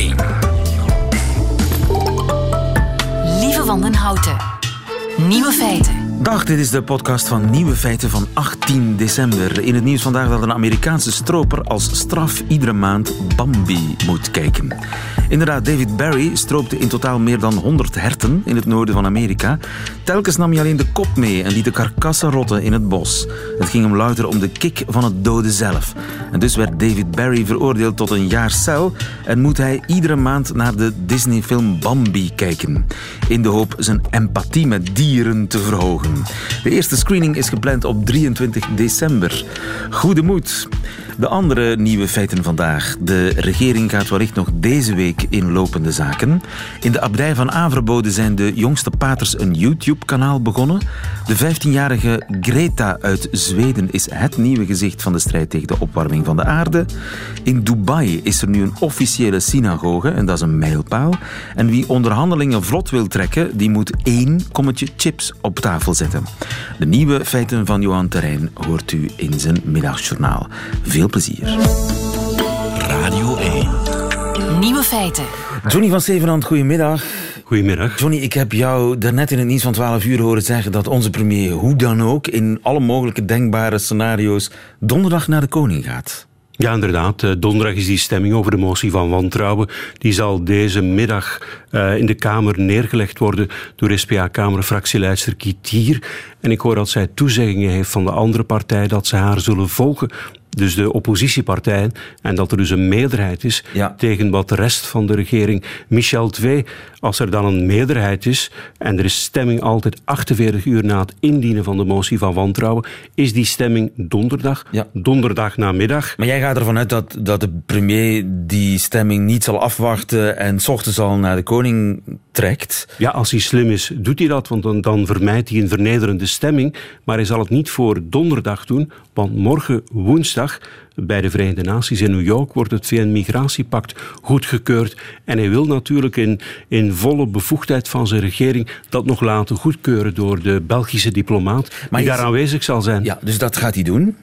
1. Lieve Wandenhouten. Nieuwe feiten. Dag, dit is de podcast van Nieuwe Feiten van 18 december. In het nieuws vandaag dat een Amerikaanse stroper als straf iedere maand Bambi moet kijken. Inderdaad, David Barry stroopte in totaal meer dan 100 herten in het noorden van Amerika. Telkens nam hij alleen de kop mee en liet de karkassen rotten in het bos. Het ging hem louter om de kick van het doden zelf. En dus werd David Barry veroordeeld tot een jaar cel en moet hij iedere maand naar de Disney-film Bambi kijken. In de hoop zijn empathie met dieren te verhogen. De eerste screening is gepland op 23 december. Goede moed. De andere nieuwe feiten vandaag. De regering gaat wellicht nog deze week in lopende zaken. In de abdij van Averbode zijn de jongste paters een YouTube-kanaal begonnen. De 15-jarige Greta uit Zweden is het nieuwe gezicht van de strijd tegen de opwarming van de aarde. In Dubai is er nu een officiële synagoge en dat is een mijlpaal. En wie onderhandelingen vlot wil trekken, die moet één kommetje chips op tafel zetten. De nieuwe feiten van Johan Terrein hoort u in zijn middagjournaal. Veel plezier. Radio 1. Nieuwe feiten. Johnny van Zevenand, goedemiddag. Goedemiddag. Johnny, ik heb jou daarnet in het nieuws van 12 uur horen zeggen dat onze premier hoe dan ook in alle mogelijke denkbare scenario's donderdag naar de koning gaat. Ja, inderdaad. Eh, donderdag is die stemming over de motie van wantrouwen. Die zal deze middag uh, in de Kamer neergelegd worden door SPA-Kamerfractieleidster Kitier. En ik hoor dat zij toezeggingen heeft van de andere partij dat ze haar zullen volgen dus de oppositiepartijen, en dat er dus een meerderheid is Ja. tegen wat de rest van de regering. Michel 2, als er dan een meerderheid is en er is stemming altijd 48 uur na het indienen van de motie van wantrouwen, is die stemming donderdag, Ja. donderdag namiddag. Maar jij gaat ervan uit dat, dat de premier die stemming niet zal afwachten en s ochtends al naar de koning trekt. Ja, als hij slim is, doet hij dat, want dan, dan vermijdt hij een vernederende stemming. Maar hij zal het niet voor donderdag doen, want morgen woensdag bij de Verenigde Naties in New York wordt het VN-migratiepact goedgekeurd. En hij wil natuurlijk in, in volle bevoegdheid van zijn regering dat nog laten goedkeuren door de Belgische diplomaat Maar die daar aanwezig zal zijn. Ja, dus dat gaat hij doen.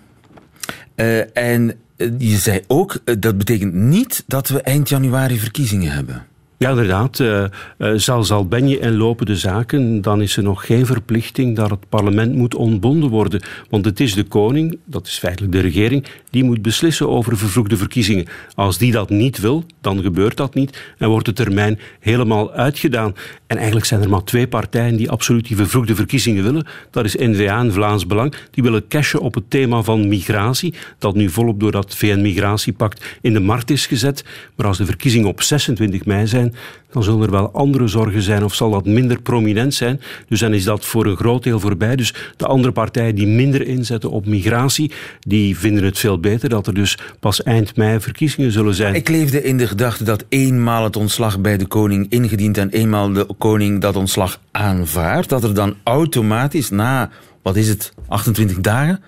Eh, en eh, je zei ook, eh, dat betekent niet dat we eind januari verkiezingen hebben. Ja, inderdaad. eh eh, zelfs al ben je in zaken, dan is er nog geen verplichting dat het parlement moet ontbonden worden. Want het is de koning, dat is feitelijk de regering, die moet beslissen over vervroegde verkiezingen. Als die dat niet wil, dan gebeurt dat niet en wordt de termijn helemaal uitgedaan. En eigenlijk zijn er maar twee partijen die absoluut die vervroegde verkiezingen willen. Dat is N-VA en Vlaams Belang. Die willen cashen op het thema van migratie, dat nu volop door dat VN-migratiepact in de markt is gezet. Maar als de verkiezingen op 26 mei zijn, dan zullen er wel andere zorgen zijn of zal dat minder prominent zijn. Dus dan is dat voor een groot deel voorbij. Dus de andere partijen die minder inzetten op migratie, die vinden het veel beter dat er dus pas eind mei verkiezingen zullen zijn. Ik leefde in de gedachte dat eenmaal het ontslag bij de koning ingediend en eenmaal de koning dat ontslag aanvaardt, dat er dan automatisch na, wat is het, 28 dagen,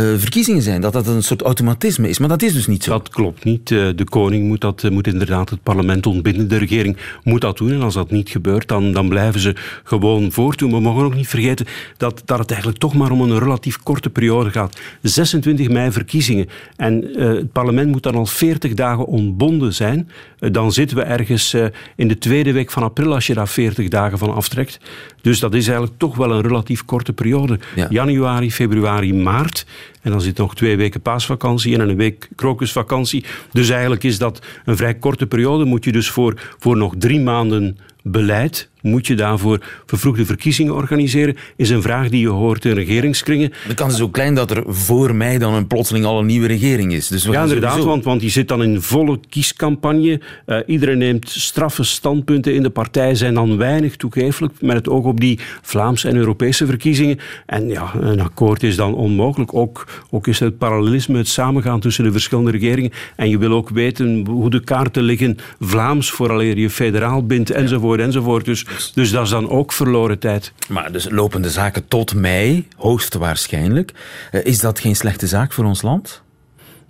eh, verkiezingen zijn. Dat dat een soort automatisme is. Maar dat is dus niet zo. Dat klopt niet. Eh, De koning moet, dat, eh, moet inderdaad het parlement ontbinden. De regering moet dat doen. En als dat niet gebeurt, dan, dan blijven ze gewoon voortdoen. We mogen ook niet vergeten dat, dat het eigenlijk toch maar om een relatief korte periode gaat. 26 mei verkiezingen. En het parlement moet dan al 40 dagen ontbonden zijn. Dan zitten we ergens in de tweede week van april als je daar 40 dagen van aftrekt. Dus dat is eigenlijk toch wel een relatief korte periode. Ja. Januari, februari, maart. En dan zit nog twee weken paasvakantie en een week krokusvakantie. Dus eigenlijk is dat een vrij korte periode. Moet je dus voor, voor nog drie maanden beleid, moet je daarvoor vervroegde verkiezingen organiseren, is een vraag die je hoort in regeringskringen. De kans is ook klein dat er voor mij dan een plotseling al een nieuwe regering is. Dus we Ja, inderdaad, sowieso- want, want die zit dan in volle kiescampagne. Eh, iedereen neemt straffe standpunten in de partij, zijn dan weinig toegeeflijk met het oog op die Vlaamse en Europese verkiezingen. En ja, een akkoord is dan onmogelijk. Ook, ook is het parallelisme, het samengaan tussen de verschillende regeringen. En je wil ook weten hoe de kaarten liggen Vlaams vooraleer je federaal bindt, enzovoort, enzovoort. Dus, dus dat is dan ook verloren tijd. Maar dus lopende zaken tot mei, hoogstwaarschijnlijk. Eh, is dat geen slechte zaak voor ons land?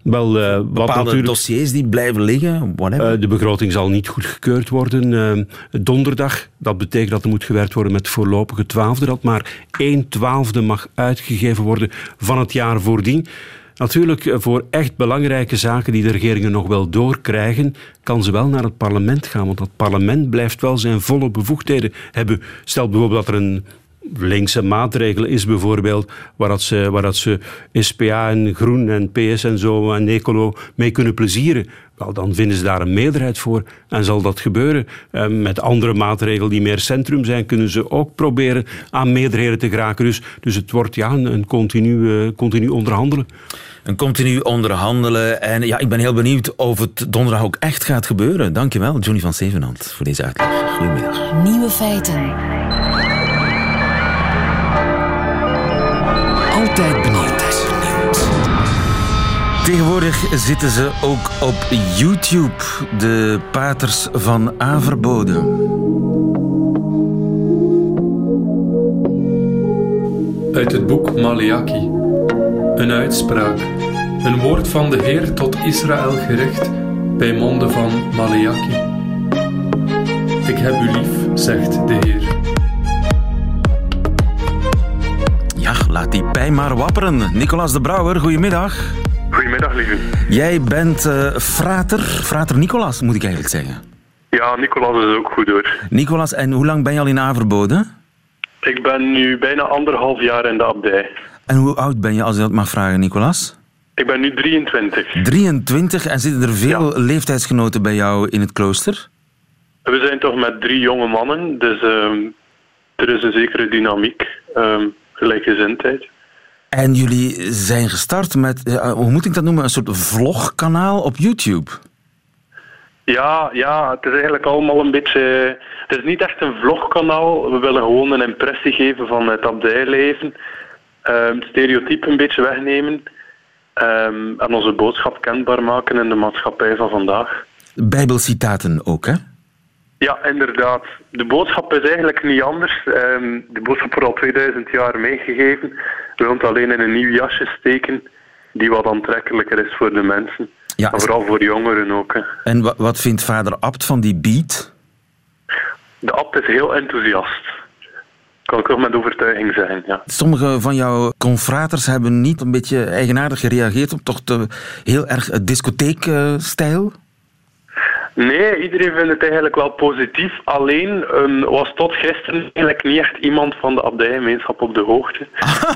Wel, eh, wat Bepaalde natuurlijk... dossiers die blijven liggen, whatever. Eh, de begroting zal niet goedgekeurd worden donderdag. Dat betekent dat er moet gewerkt worden met voorlopige twaalfde. Dat maar één twaalfde mag uitgegeven worden van het jaar voordien. Natuurlijk, eh, voor echt belangrijke zaken die de regeringen nog wel doorkrijgen, kan ze wel naar het parlement gaan. Want dat parlement blijft wel zijn volle bevoegdheden hebben. Stel bijvoorbeeld dat er een linkse maatregel is bijvoorbeeld, waar, dat ze, waar dat ze SPA en Groen en PS en zo en Ecolo mee kunnen plezieren. Wel, dan vinden ze daar een meerderheid voor en zal dat gebeuren. Eh, met andere maatregelen die meer centrum zijn, kunnen ze ook proberen aan meerderheden te geraken. Dus, dus het wordt ja, een, continu, uh, continu onderhandelen. Een continu onderhandelen. En ja, ik ben heel benieuwd of het donderdag ook echt gaat gebeuren. Dankjewel, Johnny van Zevenhand, voor deze uitleg. Goedemiddag. Nieuwe feiten. Altijd benieuwd. Tegenwoordig zitten ze ook op YouTube, de paters van Averboden. Uit het boek Maleaki. Een uitspraak. Een woord van de Heer tot Israël gericht bij monden van Maleaki. Ik heb u lief, zegt de Heer. Ja, laat die pij maar wapperen. Nicolas de Brouwer, goedemiddag. Goedemiddag, lieve. Jij bent uh, frater, frater Nicolas, moet ik eigenlijk zeggen. Ja, Nicolas is ook goed hoor. Nicolas, en hoe lang ben je al in Averboden? Ik ben nu bijna anderhalf jaar in de abdij. En hoe oud ben je, als je dat mag vragen, Nicolas? Ik ben nu 23. 23, en zitten er veel ja. leeftijdsgenoten bij jou in het klooster? We zijn toch met drie jonge mannen, dus um, er is een zekere dynamiek, um, gelijkgezindheid. En jullie zijn gestart met, uh, hoe moet ik dat noemen, een soort vlogkanaal op YouTube? Ja, ja, het is eigenlijk allemaal een beetje... Het is niet echt een vlogkanaal. We willen gewoon een impressie geven van het abdijleven. Um, stereotype een beetje wegnemen. Um, en onze boodschap kenbaar maken in de maatschappij van vandaag. Bijbelcitaten ook, hè? Ja, inderdaad. De boodschap is eigenlijk niet anders. Um, de boodschap wordt al 2000 jaar meegegeven. We willen het alleen in een nieuw jasje steken die wat aantrekkelijker is voor de mensen. Ja, maar vooral voor jongeren ook. Hè. En wat vindt vader Abt van die beat? De Abt is heel enthousiast. Kan ik ook met overtuiging zijn, ja. Sommige van jouw confraters hebben niet een beetje eigenaardig gereageerd op toch de heel erg discotheekstijl? Nee, iedereen vindt het eigenlijk wel positief. Alleen um, was tot gisteren eigenlijk niet echt iemand van de abdijgemeenschap op de hoogte.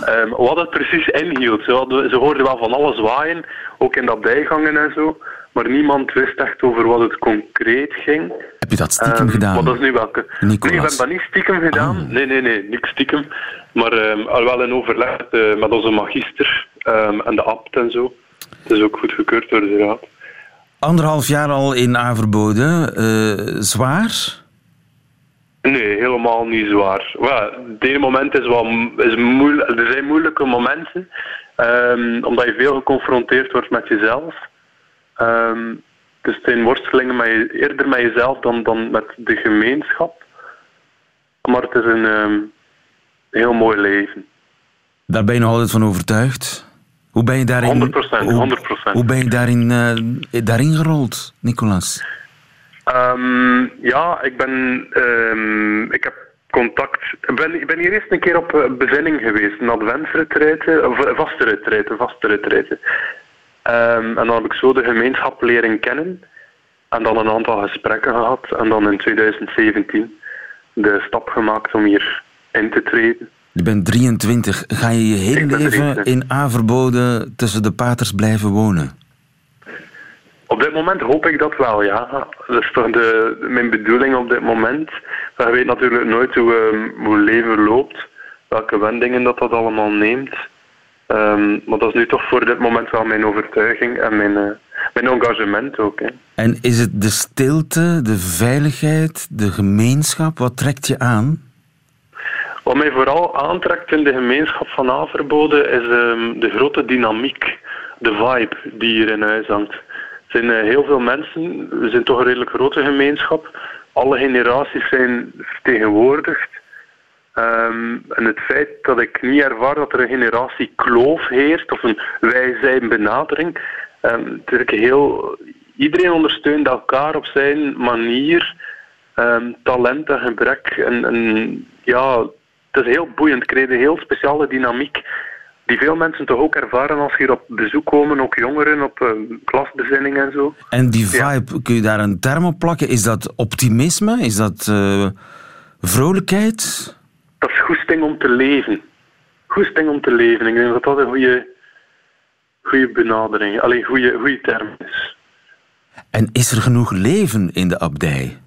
um, wat het precies inhield. Ze, hadden, ze hoorden wel van alles waaien, ook in de abdijgangen en zo. Maar niemand wist echt over wat het concreet ging. Heb je dat stiekem um, gedaan? Maar dat is nu welke. Nicolas. Nee, ik heb dat niet stiekem gedaan. Oh. Nee, nee, nee, niks stiekem. Maar al wel in overleg uh, met onze magister en de abt en zo. Het is ook goedgekeurd door de raad. Anderhalf jaar al in Averboden. Uh, zwaar? Nee, helemaal niet zwaar. Well, het ene moment is wel, is moeilijk, er zijn moeilijke momenten, um, omdat je veel geconfronteerd wordt met jezelf. Um, dus het zijn worstelingen met je, eerder met jezelf dan, dan met de gemeenschap. Maar het is een um, heel mooi leven. Daar ben je nog altijd van overtuigd? Hoe ben je daarin, 100%, 100%. Hoe, hoe ben je daarin, uh, daarin gerold, Nicolas? Um, ja, ik ben... Um, ik heb contact... Ik ben, ik ben hier eerst een keer op bezinning geweest. Een adventsretreiten, of vaste retreiten, vaste retreiten. Um, en dan heb ik zo de gemeenschap leren kennen. En dan een aantal gesprekken gehad. En dan in 2017 de stap gemaakt om hier in te treden. Je bent 23. Ga je je hele leven in Averboden tussen de paters blijven wonen? Op dit moment hoop ik dat wel, ja. Dat is toch de, mijn bedoeling op dit moment. Maar je weet natuurlijk nooit hoe, um, hoe leven loopt, welke wendingen dat dat allemaal neemt. Um, maar dat is nu toch voor dit moment wel mijn overtuiging en mijn, uh, mijn engagement ook. Hè. En is het de stilte, de veiligheid, de gemeenschap? Wat trekt je aan? Wat mij vooral aantrekt in de gemeenschap van Averboden is um, de grote dynamiek, de vibe die hier in huis hangt. Er zijn uh, heel veel mensen, we zijn toch een redelijk grote gemeenschap. Alle generaties zijn vertegenwoordigd. Um, en het feit dat ik niet ervaar dat er een generatie kloof heerst of een wij-zijn benadering. Is heel, iedereen ondersteunt elkaar op zijn manier. Um, talent en gebrek. En, en ja, het is heel boeiend. Ik kreeg een heel speciale dynamiek die veel mensen toch ook ervaren als ze hier op bezoek komen, ook jongeren op uh, klasbezinning en zo. En die vibe, kun je daar een term op plakken? Is dat optimisme? Is dat uh, vrolijkheid? Dat is goesting om te leven. Goesting om te leven. Ik denk dat dat een goede, goede benadering, alleen goede, goede term is. En is er genoeg leven in de abdij?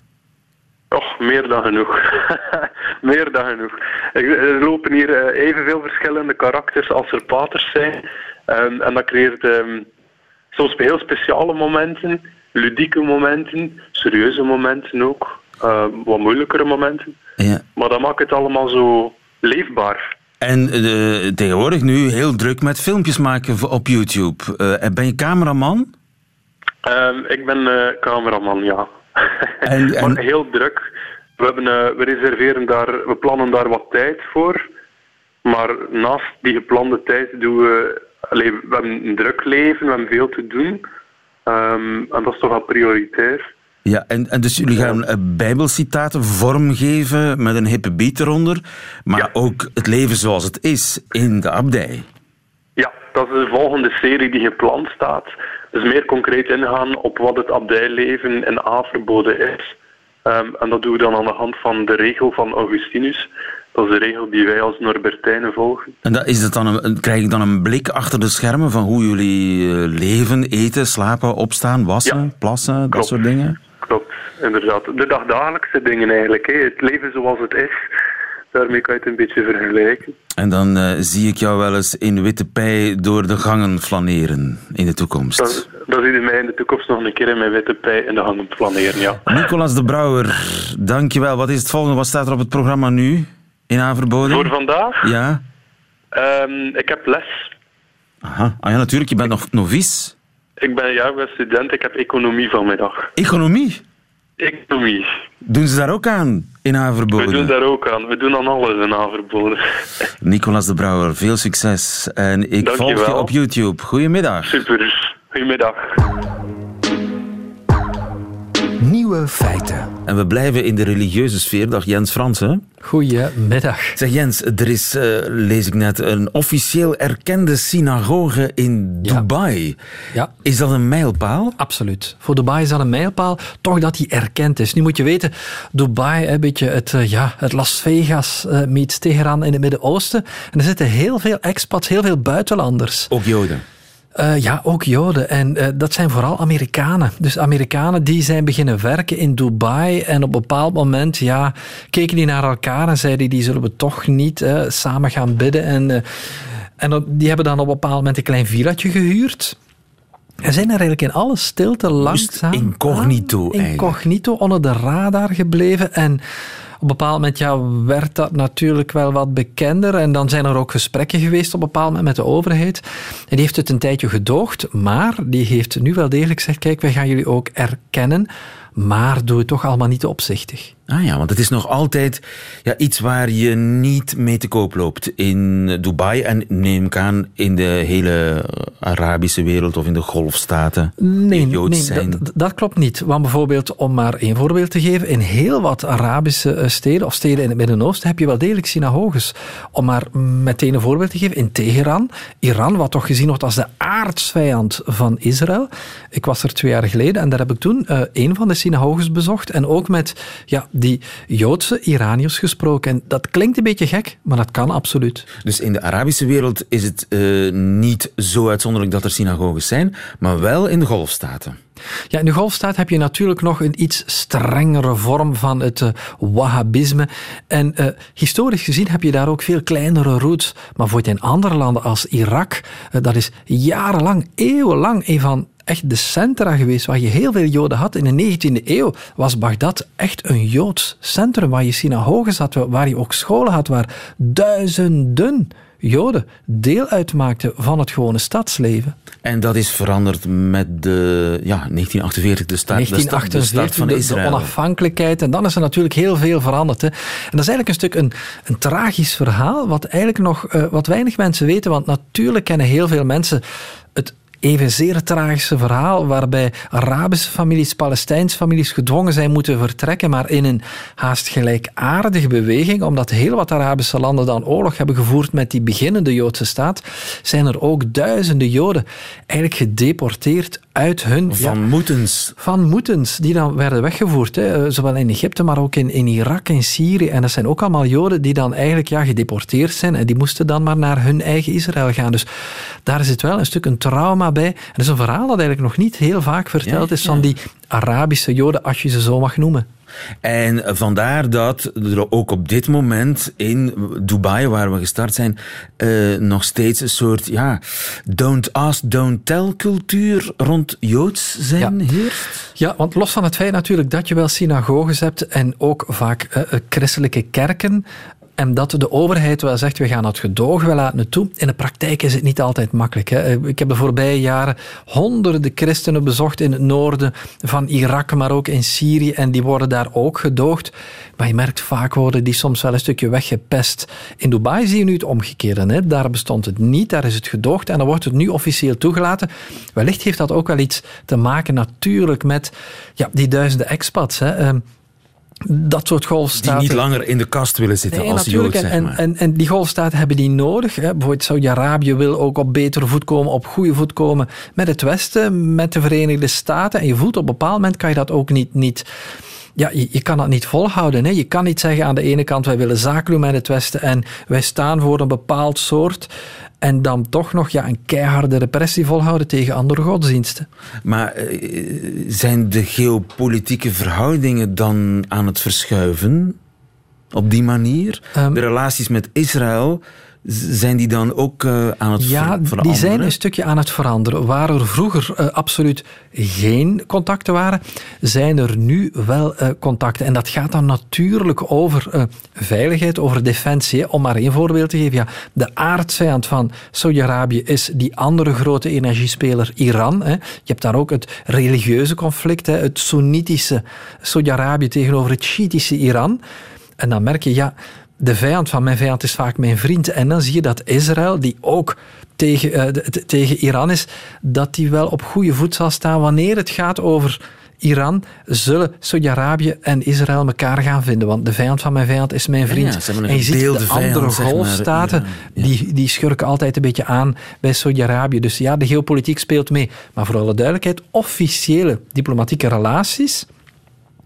Och, meer dan genoeg. meer dan genoeg. Er lopen hier eh, evenveel verschillende karakters als er paters zijn. Um, en dat creëert um, soms heel speciale momenten, ludieke momenten, serieuze momenten ook, uh, wat moeilijkere momenten. Ja. Maar dat maakt het allemaal zo leefbaar. En uh, tegenwoordig nu heel druk met filmpjes maken op YouTube. Uh, ben je cameraman? Um, ik ben cameraman, ja. En, en... maar heel druk. We, hebben, uh, we reserveren daar, we plannen daar wat tijd voor. Maar naast die geplande tijd doen we... Allee, we hebben een druk leven, we hebben veel te doen. Um, en dat is toch wel prioritair. Ja, en, en dus jullie gaan ja. bijbelcitaten vormgeven met een hippe beat eronder. Maar ja. ook het leven zoals het is in de abdij. Ja, dat is de volgende serie die gepland staat. Dus meer concreet ingaan op wat het abdijleven in A verboden is. Um, en dat doen we dan aan de hand van de regel van Augustinus. Dat is de regel die wij als Norbertijnen volgen. En dat, is dan een, krijg ik dan een blik achter de schermen van hoe jullie leven, eten, slapen, opstaan, wassen, ja, plassen, klopt. dat soort dingen? Klopt, inderdaad. De dagdagelijkse dingen eigenlijk. Het leven zoals het is. Daarmee kan je het een beetje vergelijken. En dan uh, zie ik jou wel eens in witte pij door de gangen flaneren in de toekomst. Dan, dan zie je mij in de toekomst nog een keer in mijn witte pij in de gangen flaneren, ja. Nicolas de Brouwer, dankjewel. Wat is het volgende? Wat staat er op het programma nu in Averboden? Voor vandaag? Ja. Um, ik heb les. Aha. Ah ja, natuurlijk. Je bent nog novice. Ik ben, ja, ik ben student. Ik heb economie vanmiddag. Economie? Economie. Doen ze daar ook aan in Averboden? We doen daar ook aan. We doen aan alles in Averboden. Nicolas de Brouwer, veel succes. En ik Dank volg je, je op YouTube. Goedemiddag. Super. Goedemiddag. Nieuwe feiten. En we blijven in de religieuze sfeer. Dag Jens Fransen. Goedemiddag. Zeg Jens, er is, uh, lees ik net, een officieel erkende synagoge in Ja. Dubai. Ja. Is dat een mijlpaal? Absoluut. Voor Dubai is dat een mijlpaal. Toch dat die erkend is. Nu moet je weten, Dubai, een beetje het, uh, ja, het Las Vegas uh, meets Teheran in het Midden-Oosten. En er zitten heel veel expats, heel veel buitenlanders. Ook Joden. Uh, ja, ook Joden. En uh, dat zijn vooral Amerikanen. Dus Amerikanen die zijn beginnen werken in Dubai. En op een bepaald moment ja, keken die naar elkaar en zeiden die zullen we toch niet uh, samen gaan bidden. En, en die hebben dan op een bepaald moment een klein villaatje gehuurd. En zijn er eigenlijk in alle stilte langzaam... incognito aan, Incognito, onder de radar gebleven. En op een bepaald moment ja, werd dat natuurlijk wel wat bekender. En dan zijn er ook gesprekken geweest op een bepaald moment met de overheid. En die heeft het een tijdje gedoogd, maar die heeft nu wel degelijk gezegd: kijk, wij gaan jullie ook erkennen. Maar doe het toch allemaal niet opzichtig. Ah ja, want het is nog altijd ja, iets waar je niet mee te koop loopt in Dubai en neem ik aan in de hele Arabische wereld of in de golfstaten. Nee, nee zijn. dat, dat, klopt niet. Want bijvoorbeeld, om maar één voorbeeld te geven, in heel wat Arabische steden of steden in het Midden-Oosten heb je wel degelijk synagoges. Om maar meteen een voorbeeld te geven, in Teheran, Iran, wat toch gezien wordt als de aardsvijand van Israël. Ik was er twee jaar geleden en daar heb ik toen uh, een van de synagoges bezocht en ook met ja, die Joodse Iraniërs gesproken. En dat klinkt een beetje gek, maar dat kan absoluut. Dus in de Arabische wereld is het uh, niet zo uitzonderlijk dat er synagoges zijn, maar wel in de golfstaten. Ja, in de golfstaat heb je natuurlijk nog een iets strengere vorm van het uh, wahhabisme. En uh, historisch gezien heb je daar ook veel kleinere roots. Maar voor in andere landen als Irak, uh, dat is jarenlang, eeuwenlang een van echt de centra geweest waar je heel veel Joden had. In de 19e eeuw was Bagdad echt een Joods centrum waar je synagoges had, waar je ook scholen had, waar duizenden Joden deel uitmaakten van het gewone stadsleven. En dat is veranderd met de ja, 1948, de start, 1948, de start van de, Israël. De onafhankelijkheid. En dan is er natuurlijk heel veel veranderd. Hè. En dat is eigenlijk een stuk een, een tragisch verhaal, wat eigenlijk nog uh, wat weinig mensen weten. Want natuurlijk kennen heel veel mensen het evenzeer tragische verhaal waarbij Arabische families, Palestijnse families gedwongen zijn moeten vertrekken, maar in een haast gelijkaardige beweging, omdat heel wat Arabische landen dan oorlog hebben gevoerd met die beginnende Joodse staat, zijn er ook duizenden Joden eigenlijk gedeporteerd uit hun... Van moetens. Van moetens, die dan werden weggevoerd. Hè. Eh, zowel in Egypte, maar ook in, in Irak en Syrië. En dat zijn ook allemaal Joden die dan eigenlijk ja, gedeporteerd zijn en die moesten dan maar naar hun eigen Israël gaan. Dus daar zit wel een stuk een trauma bij. En dat is een verhaal dat eigenlijk nog niet heel vaak verteld is van die Arabische Joden, als je ze zo mag noemen. En vandaar dat er ook op dit moment in Dubai, waar we gestart zijn, uh, nog steeds een soort ja, don't ask, don't tell cultuur rond Joods zijn ja. heerst. Ja, want los van het feit natuurlijk dat je wel synagoges hebt en ook vaak uh, christelijke kerken, en dat de overheid wel zegt, we gaan het gedoog wel laten naartoe. In de praktijk is het niet altijd makkelijk. Hè. Ik heb de voorbije jaren honderden christenen bezocht in het noorden van Irak, maar ook in Syrië. En die worden daar ook gedoogd. Maar je merkt vaak worden die soms wel een stukje weggepest. In Dubai zie je nu het omgekeerde. Hè. Daar bestond het niet, daar is het gedoogd. En dan wordt het nu officieel toegelaten. Wellicht heeft dat ook wel iets te maken natuurlijk met ja, die duizenden expats. Hè. Dat soort golfstaten... Die niet langer in de kast willen zitten als natuurlijk. Jood, zeg maar. en, en, en, die golfstaten hebben die nodig. Hè. Bijvoorbeeld Saudi-Arabië wil ook op betere voet komen, op goede voet komen met het Westen, met de Verenigde Staten. En je voelt op een bepaald moment kan je dat ook niet... niet ja, je, je, kan dat niet volhouden. Hè. Je kan niet zeggen aan de ene kant wij willen zaken doen met het Westen en wij staan voor een bepaald soort en dan toch nog ja, een keiharde repressie volhouden tegen andere godsdiensten. Maar uh, zijn de geopolitieke verhoudingen dan aan het verschuiven? Op die manier? Um, de relaties met Israël zijn die dan ook uh, aan het ja, ver veranderen? die zijn een stukje aan het veranderen. Waar er vroeger uh, absoluut geen contacten waren, zijn er nu wel uh, contacten. En dat gaat dan natuurlijk over veiligheid, over defensie. Om maar één voorbeeld te geven. Ja, de aardsvijand van Saudi-Arabië is die andere grote energiespeler Iran. Hè. Je hebt daar ook het religieuze conflict, hè, het Soenitische Saudi-Arabië tegenover het Shiïtische Iran. En dan merk je, ja, de vijand van mijn vijand is vaak mijn vriend. En dan zie je dat Israël, die ook tegen, uh, de, tegen Iran is, dat die wel op goede voet zal staan wanneer het gaat over Iran, zullen Saudi-Arabië en Israël elkaar gaan vinden. Want de vijand van mijn vijand is mijn vriend. Ja, en je ziet de andere golfstaten, ja. die, die schurken altijd een beetje aan bij Saudi-Arabië. Dus ja, de geopolitiek speelt mee. Maar voor alle duidelijkheid, officiële diplomatieke relaties,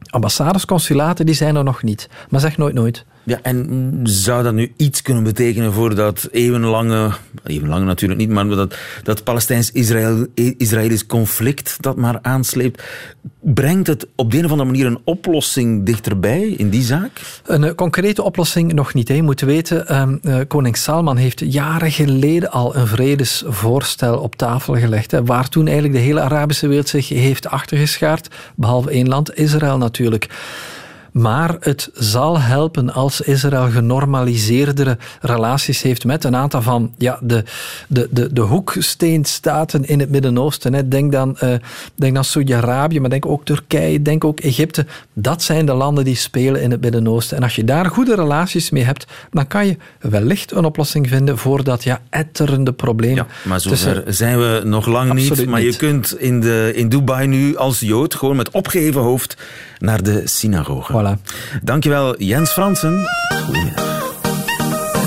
ambassades, consulaten, die zijn er nog niet. Maar zeg nooit nooit. Ja, en zou dat nu iets kunnen betekenen voor dat eeuwenlange, eeuwenlange natuurlijk niet, maar dat, dat Palestijns-Israëlisch conflict dat maar aansleept, brengt het op de een of andere manier een oplossing dichterbij in die zaak? Een uh, concrete oplossing nog niet. Hè. Je moet weten, um, uh, koning Salman heeft jaren geleden al een vredesvoorstel op tafel gelegd, hè, waar toen eigenlijk de hele Arabische wereld zich heeft achtergeschaard, behalve één land, Israël natuurlijk. Maar het zal helpen als Israël genormaliseerdere relaties heeft met een aantal van ja, de, de, de, de hoeksteenstaten in het Midden-Oosten. Denk dan, uh, denk dan Saudi-Arabië, maar denk ook Turkije, denk ook Egypte. Dat zijn de landen die spelen in het Midden-Oosten. En als je daar goede relaties mee hebt, dan kan je wellicht een oplossing vinden voor dat ja, etterende probleem. Ja, maar zover zijn we nog lang niet. Maar niet. je kunt in, de, in Dubai nu als Jood gewoon met opgeheven hoofd naar de synagoge. Voilà. Dankjewel Jens Fransen.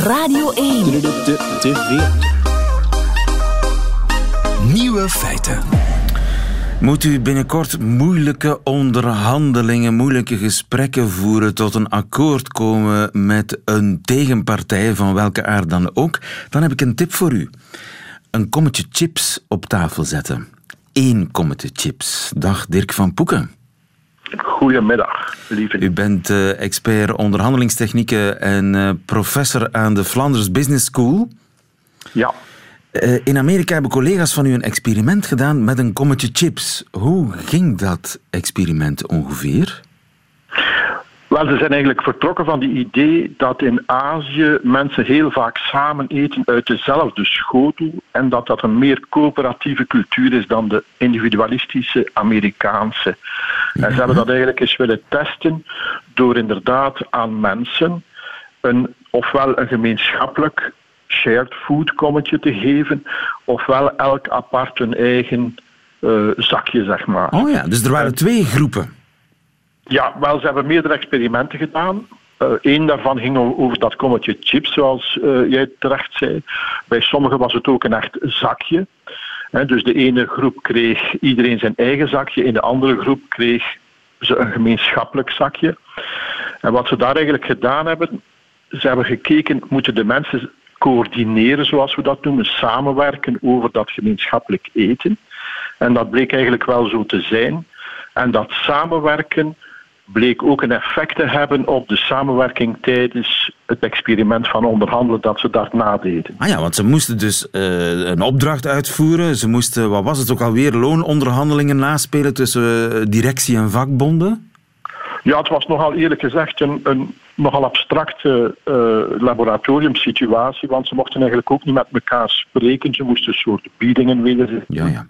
Radio 1. Nieuwe feiten. Moet u binnenkort moeilijke onderhandelingen, moeilijke gesprekken voeren tot een akkoord komen met een tegenpartij van welke aard dan ook, dan heb ik een tip voor u. Een kommetje chips op tafel zetten. Eén kommetje chips. Dag Dirk van Poeken. Goedemiddag, lieve. U bent uh, expert onderhandelingstechnieken en uh, professor aan de Flanders Business School. Ja. Uh, in Amerika hebben collega's van u een experiment gedaan met een kommetje chips. Hoe ging dat experiment ongeveer? Wel, ze zijn eigenlijk vertrokken van die idee dat in Azië mensen heel vaak samen eten uit dezelfde schotel en dat dat een meer coöperatieve cultuur is dan de individualistische Amerikaanse. En ze hebben dat eigenlijk eens willen testen door inderdaad aan mensen een, ofwel een gemeenschappelijk shared food kommetje te geven, ofwel elk apart een eigen uh, zakje, zeg maar. Oh ja, dus er waren twee groepen. Ja, wel, ze hebben meerdere experimenten gedaan. Eén uh, daarvan ging over dat kommetje chips, zoals uh, jij terecht zei. Bij sommigen was het ook een echt zakje. dus de ene groep kreeg iedereen zijn eigen zakje, in de andere groep kreeg ze een gemeenschappelijk zakje. En wat ze daar eigenlijk gedaan hebben, ze hebben gekeken, moeten de mensen coördineren, zoals we dat noemen, samenwerken over dat gemeenschappelijk eten. En dat bleek eigenlijk wel zo te zijn. En dat samenwerken bleek ook een effect te hebben op de samenwerking tijdens het experiment van onderhandelen dat ze daarna deden. Ah ja, want ze moesten dus uh, een opdracht uitvoeren. Ze moesten, wat was het ook alweer, loononderhandelingen naspelen tussen eh, directie en vakbonden? Ja, het was nogal eerlijk gezegd een, een nogal abstracte uh, laboratoriumsituatie, want ze mochten eigenlijk ook niet met elkaar spreken. Ze moesten een soort biedingen wederzien. Ja, ja.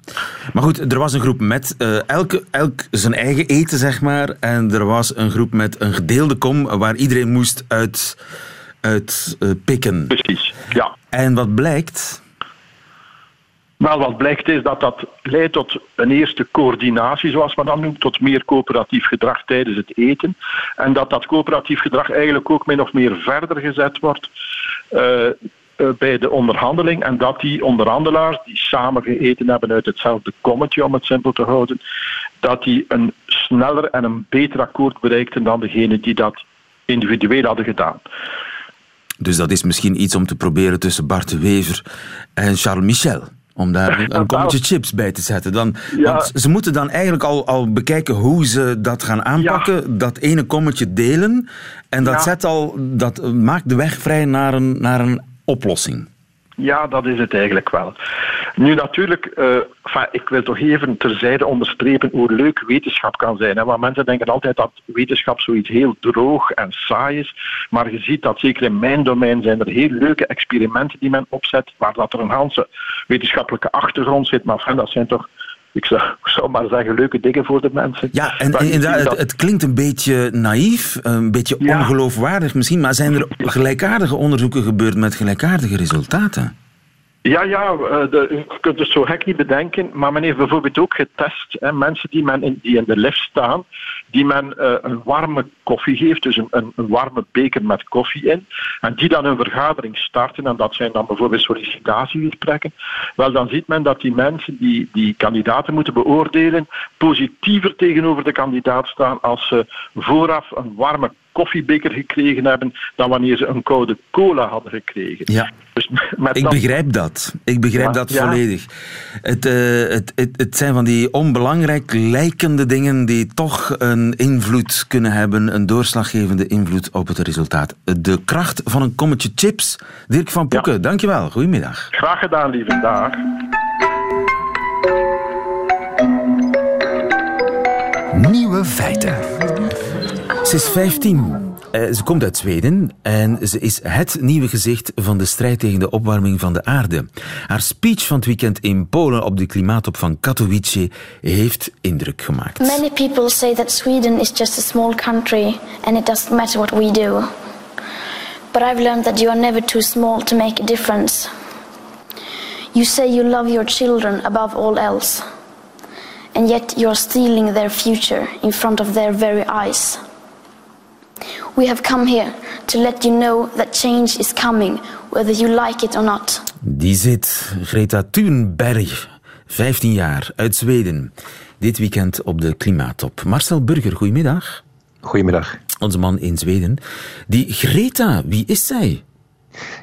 Maar goed, er was een groep met uh, elke, elk zijn eigen eten, zeg maar. En er was een groep met een gedeelde kom waar iedereen moest uit, uit uh, pikken. Precies, ja. En wat blijkt? Wel, wat blijkt is dat dat leidt tot een eerste coördinatie, zoals men dat noemt, tot meer coöperatief gedrag tijdens het eten. En dat dat coöperatief gedrag eigenlijk ook min of meer verder gezet wordt uh, uh, bij de onderhandeling. En dat die onderhandelaars, die samen geeten hebben uit hetzelfde kommetje, om het simpel te houden, dat die een sneller en een beter akkoord bereikten dan degene die dat individueel hadden gedaan. Dus dat is misschien iets om te proberen tussen Bart de Wever en Charles Michel om daar een kommetje chips bij te zetten. Dan, ja. Want ze moeten dan eigenlijk al, al bekijken hoe ze dat gaan aanpakken. Ja. Dat ene kommetje delen. En dat, ja. zet al, dat maakt de weg vrij naar een, naar een oplossing. Ja, dat is het eigenlijk wel. Nu natuurlijk, uh, enfin, ik wil toch even terzijde onderstrepen hoe leuk wetenschap kan zijn. Hè? Want mensen denken altijd dat wetenschap zoiets heel droog en saai is. Maar je ziet dat zeker in mijn domein zijn er heel leuke experimenten die men opzet, waar dat er een hele wetenschappelijke achtergrond zit. Maar enfin, dat zijn toch ik zou, zou, maar zeggen, leuke dingen voor de mensen. Ja, en, en inderdaad, het, het, klinkt een beetje naïef, een beetje ja. ongeloofwaardig misschien, maar zijn er gelijkaardige onderzoeken gebeurd met gelijkaardige resultaten? Ja, ja, de, je kunt het zo gek niet bedenken, maar men heeft bijvoorbeeld ook getest, hè, mensen die, men in, die in de lift staan, die men uh, een warme koffie geeft, dus een, een, een, warme beker met koffie in, en die dan een vergadering starten, en dat zijn dan bijvoorbeeld sollicitatiegesprekken, wel dan ziet men dat die mensen die die kandidaten moeten beoordelen, positiever tegenover de kandidaat staan als ze vooraf een warme koffiebeker gekregen hebben dan wanneer ze een koude cola hadden gekregen. Ja. Dus met ik dat... begrijp dat. Ik begrijp ja, dat ja. volledig. Het, uh, het, het, het, zijn van die onbelangrijk lijkende dingen die toch een invloed kunnen hebben, een doorslaggevende invloed op het resultaat. De kracht van een kommetje chips. Dirk van Poeken, ja. dankjewel. Goedemiddag. Graag gedaan, lieve dag. Nieuwe feiten. Ze is 15. Uh, ze komt uit Zweden en ze is het nieuwe gezicht van de strijd tegen de opwarming van de aarde. Haar speech van het weekend in Polen op de klimaattop van Katowice heeft indruk gemaakt. Many people say that Sweden is just a small country and it doesn't matter what we do. But I've learned that you are never too small to make a difference. You say you love your children above all else. And yet you're stealing their future in front of their very eyes. We have come here to let you know that change is coming, whether you like it or not. Die zit Greta Thunberg, 15 jaar, uit Zweden. Dit weekend op de klimaattop. Marcel Burger, goedemiddag. Goedemiddag. Onze man in Zweden. Die Greta, wie is zij?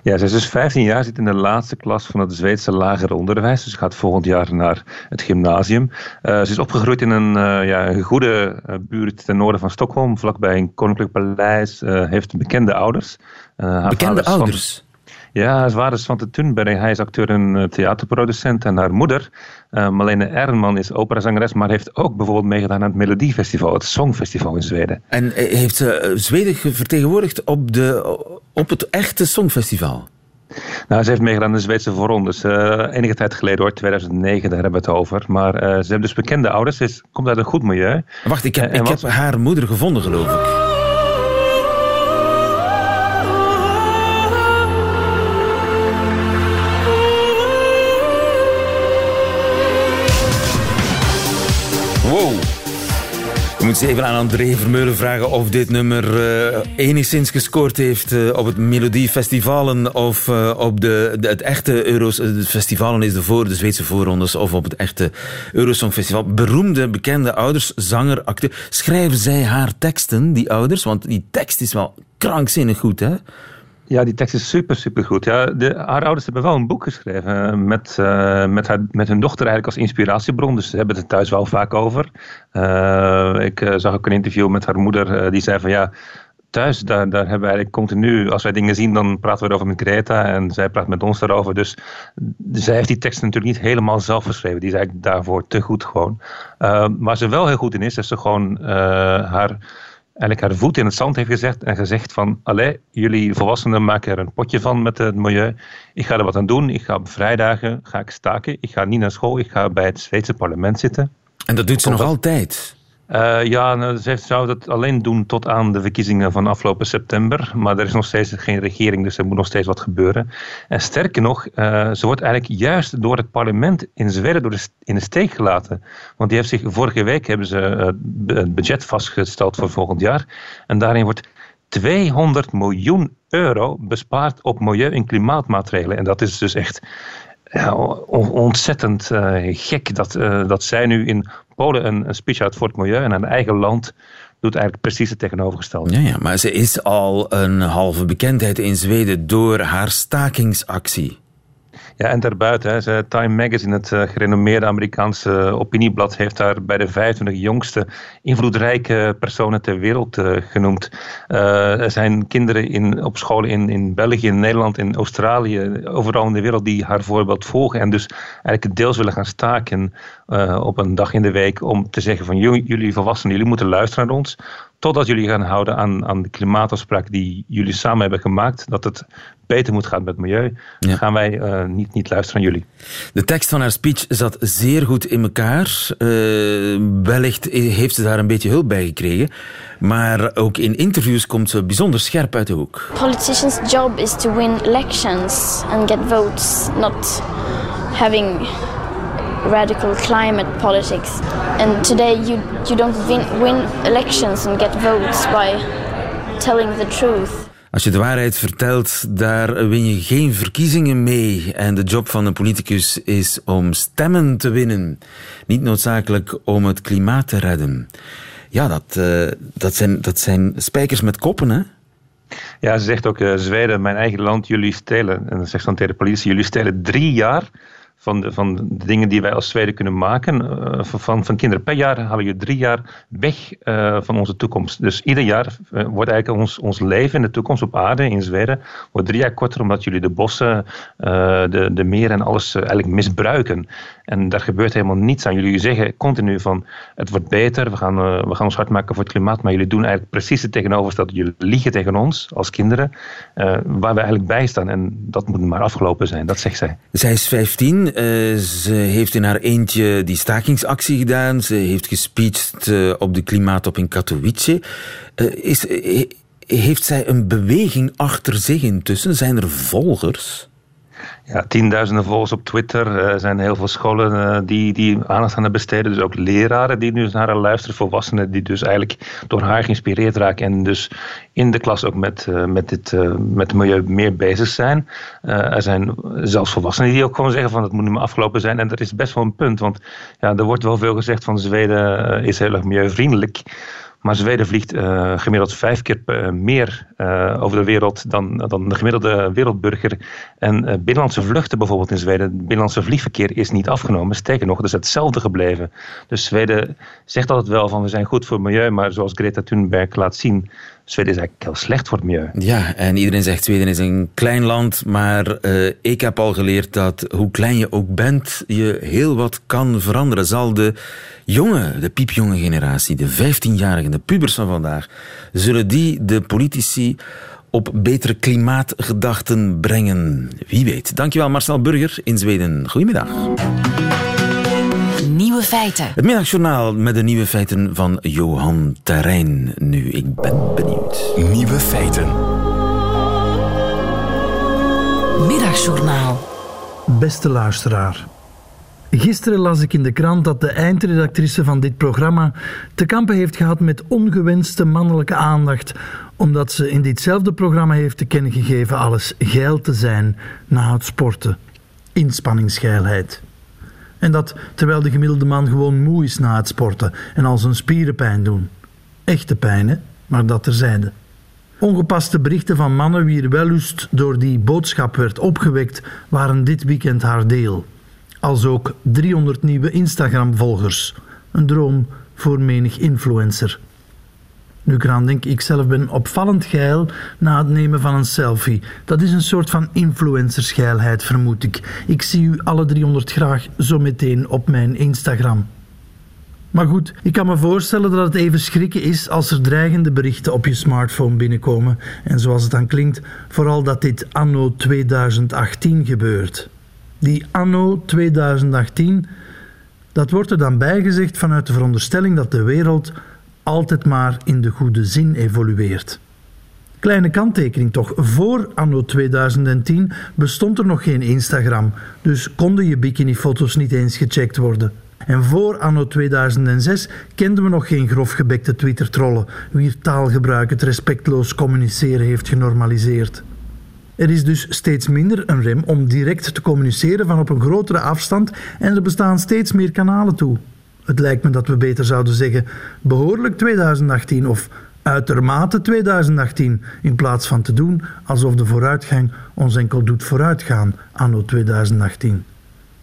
Ja, zij is dus 15 jaar, zit in de laatste klas van het Zweedse lager onderwijs. Dus gaat volgend jaar naar het gymnasium. Uh, ze is opgegroeid in een, uh, ja, een goede uh, buurt ten noorden van Stockholm, vlakbij een koninklijk paleis. heeft bekende ouders. bekende ouders? Van, ja, haar vader is Svante Thunberg. Hij is acteur en theaterproducent. En haar moeder, Malene Ernman, is operazangeres, maar heeft ook bijvoorbeeld meegedaan aan het Melodiefestival, het Songfestival in Zweden. En heeft ze Zweden vertegenwoordigd op de op het echte Songfestival? Nou, ze heeft meegedaan in de Zweedse voorrondes. Uh, enige tijd geleden hoor, 2009, daar hebben we het over. Maar uh, ze hebben dus bekende ouders. Ze komt uit een goed milieu. Wacht, ik heb, ik heb haar moeder gevonden, geloof ik. We moeten even aan André Vermeulen vragen of dit nummer uh, enigszins gescoord heeft uh, op het Melodiefestivalen of uh, op de, het echte Euros... Festivalen is de, voor, de Zweedse voorrondes of op het echte Eurosongfestival. Beroemde, bekende ouders, zanger, acteur. Schrijven zij haar teksten, die ouders? Want die tekst is wel krankzinnig goed, hè? Ja, die tekst is super, super goed. Ja, de, haar ouders hebben wel een boek geschreven eh, met, uh, met, haar, met hun dochter eigenlijk als inspiratiebron. Dus ze hebben het thuis wel vaak over. Uh, ik zag ook een interview met haar moeder die zei van ja, thuis daar, daar hebben we eigenlijk continu, als wij dingen zien, dan praten we erover met Greta en zij praat met ons daarover. Dus zij heeft die tekst natuurlijk niet helemaal zelf geschreven. Die is eigenlijk daarvoor te goed gewoon. waar ze wel heel goed in is, is ze gewoon haar eigenlijk haar voet in het zand heeft gezet en gezegd van, allee, jullie volwassenen maken er een potje van met het milieu. Ik ga er wat aan doen. Ik ga op vrijdagen ga ik staken. Ik ga niet naar school. Ik ga bij het Zweedse parlement zitten. En dat doet ze nog altijd? Uh, ja, nou, ze zou dat alleen doen tot aan de verkiezingen van afgelopen september. Maar er is nog steeds geen regering, dus er moet nog steeds wat gebeuren. En sterker nog, uh, ze wordt eigenlijk juist door het parlement in Zweden door de, in de steek gelaten. Want die heeft zich, vorige week hebben ze uh, het budget vastgesteld voor volgend jaar. En daarin wordt 200 miljoen euro bespaard op milieu- en klimaatmaatregelen. En dat is dus echt ja, ontzettend gek dat, dat zij nu in Polen een, een speech uit voor het milieu en aan eigen land doet eigenlijk precies het tegenovergestelde. Ja, ja, maar ze is al een halve bekendheid in Zweden door haar stakingsactie. Ja, en daarbuiten, hè, Time Magazine, het uh, gerenommeerde Amerikaanse opinieblad, heeft haar bij de 25 jongste invloedrijke personen ter wereld uh, genoemd. Er zijn kinderen in, op scholen in, in België, in Nederland, in Australië, overal in de wereld die haar voorbeeld volgen en dus eigenlijk deels willen gaan staken op een dag in de week om te zeggen van jullie volwassenen, jullie moeten luisteren naar ons, totdat jullie gaan houden aan, aan de klimaatafspraak die jullie samen hebben gemaakt, dat het beter moet gaan met het milieu, ja. gaan wij uh, niet, niet luisteren naar jullie. De tekst van haar speech zat zeer goed in elkaar. Uh, wellicht heeft ze daar een beetje hulp bij gekregen. Maar ook in interviews komt ze bijzonder scherp uit de hoek. Politicians' job is to win elections and get votes, not having radical climate politics. And today you, you don't win, win elections and get votes by telling the truth. Als je de waarheid vertelt, daar win je geen verkiezingen mee. En de job van een politicus is om stemmen te winnen. Niet noodzakelijk om het klimaat te redden. Ja, dat, uh, dat, zijn, dat zijn spijkers met koppen, hè? Ja, ze zegt ook, uh, Zweden, mijn eigen land, jullie stelen. En dan zegt dan tegen de politie, jullie stelen drie jaar van de, van de dingen die wij als Zweden kunnen maken. Uh, van, van kinderen per jaar halen je drie jaar weg uh, van onze toekomst. Dus ieder jaar uh, wordt eigenlijk ons, ons leven in de toekomst op aarde in Zweden wordt drie jaar korter omdat jullie de bossen, de, de meren en alles eigenlijk misbruiken. En daar gebeurt helemaal niets aan. Jullie zeggen continu van het wordt beter, we gaan, we gaan ons hard maken voor het klimaat, maar jullie doen eigenlijk precies het tegenovergestelde. Jullie liegen tegen ons als kinderen, waar we eigenlijk bij staan. En dat moet maar afgelopen zijn, dat zegt zij. Zij is 15. Uh, ze heeft in haar eentje die stakingsactie gedaan. Ze heeft gespeecht op de klimaattop in Katowice. Is, heeft zij een beweging achter zich intussen? Zijn er volgers? Ja, tienduizenden volgers op Twitter. Er zijn heel veel scholen uh, die, die aandacht aan besteden. Dus ook leraren die nu naar haar luisteren. Volwassenen die dus eigenlijk door haar geïnspireerd raken. En dus in de klas ook met, uh, met, dit, met het milieu meer bezig zijn. er zijn zelfs volwassenen die ook gewoon zeggen van het moet nu maar afgelopen zijn. En dat is best wel een punt. Want ja, er wordt wel veel gezegd van Zweden is heel erg milieuvriendelijk. Maar Zweden vliegt uh, gemiddeld vijf keer uh, meer uh, over de wereld dan, dan de gemiddelde wereldburger. En binnenlandse vluchten bijvoorbeeld in Zweden, binnenlandse vliegverkeer is niet afgenomen. Sterker nog, het is hetzelfde gebleven. Dus Zweden zegt altijd wel van we zijn goed voor het milieu, maar zoals Greta Thunberg laat zien, Zweden is eigenlijk heel slecht voor het milieu. Ja, en iedereen zegt Zweden is een klein land, maar uh, ik heb al geleerd dat hoe klein je ook bent, je heel wat kan veranderen. Zal de jonge, de piepjonge generatie, de 15-jarigen, de pubers van vandaag, zullen die de politici op betere klimaatgedachten brengen? Wie weet. Dankjewel Marcel Burger in Zweden. Goedemiddag. Nieuwe feiten. Het middagjournaal met de nieuwe feiten van Johan Terrein. Nu, ik ben benieuwd. Nieuwe feiten. Middagjournaal. Beste luisteraar. Gisteren las ik in de krant dat de eindredactrice van dit programma te kampen heeft gehad met ongewenste mannelijke aandacht, omdat ze in ditzelfde programma heeft te kennen gegeven alles geil te zijn na het sporten. Inspanningsgeilheid. En dat terwijl de gemiddelde man gewoon moe is na het sporten en al zijn spieren pijn doen. Echte pijn, hè? maar dat terzijde. Ongepaste berichten van mannen wier wellust door die boodschap werd opgewekt, waren dit weekend haar deel. Als ook 300 nieuwe Instagram-volgers. Een droom voor menig influencer. Nu denk, ik zelf ben opvallend geil na het nemen van een selfie. Dat is een soort van influencersgeilheid, vermoed ik. Ik zie u alle 300 graag zo meteen op mijn Instagram. Maar goed, ik kan me voorstellen dat het even schrikken is als er dreigende berichten op je smartphone binnenkomen. En zoals het dan klinkt, vooral dat dit anno 2018 gebeurt. Die anno 2018, dat wordt er dan bijgezegd vanuit de veronderstelling dat de wereld altijd maar in de goede zin evolueert. Kleine kanttekening toch, voor anno 2010 bestond er nog geen Instagram, dus konden je bikinifoto's niet eens gecheckt worden. En voor anno 2006 kenden we nog geen grofgebekte Twitter-trollen, wier taalgebruik het respectloos communiceren heeft genormaliseerd. Er is dus steeds minder een rem om direct te communiceren van op een grotere afstand en er bestaan steeds meer kanalen toe. Het lijkt me dat we beter zouden zeggen behoorlijk 2018 of uitermate 2018 in plaats van te doen alsof de vooruitgang ons enkel doet vooruitgaan anno 2018.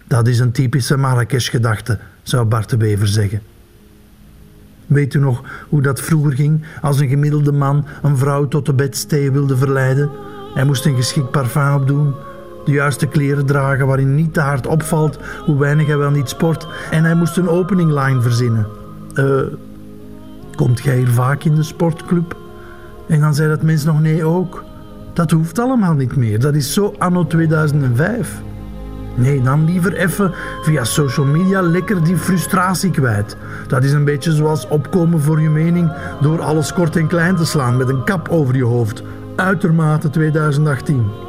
Dat is een typische Marrakesh-gedachte, zou Bart de Bever zeggen. Weet u nog hoe dat vroeger ging als een gemiddelde man een vrouw tot de bedstee wilde verleiden? Hij moest een geschikt parfum opdoen, de juiste kleren dragen waarin niet te hard opvalt hoe weinig hij wel niet sport en hij moest een opening line verzinnen. Uh, komt jij hier vaak in de sportclub? En dan zei dat mens nog nee ook. Dat hoeft allemaal niet meer, dat is zo anno 2005. Nee, dan liever even via social media lekker die frustratie kwijt. Dat is een beetje zoals opkomen voor je mening door alles kort en klein te slaan met een kap over je hoofd. Uitermate 2018.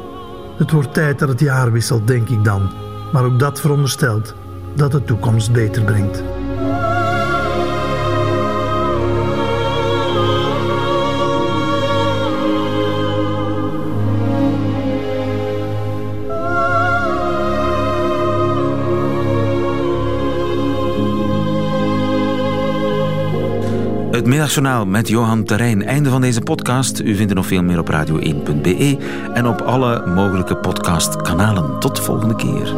Het wordt tijd dat het jaar wisselt, denk ik dan. Maar ook dat veronderstelt dat de toekomst beter brengt. Het Middagjournaal met Johan Terrein. Einde van deze podcast. U vindt er nog veel meer op radio1.be en op alle mogelijke podcastkanalen. Tot de volgende keer.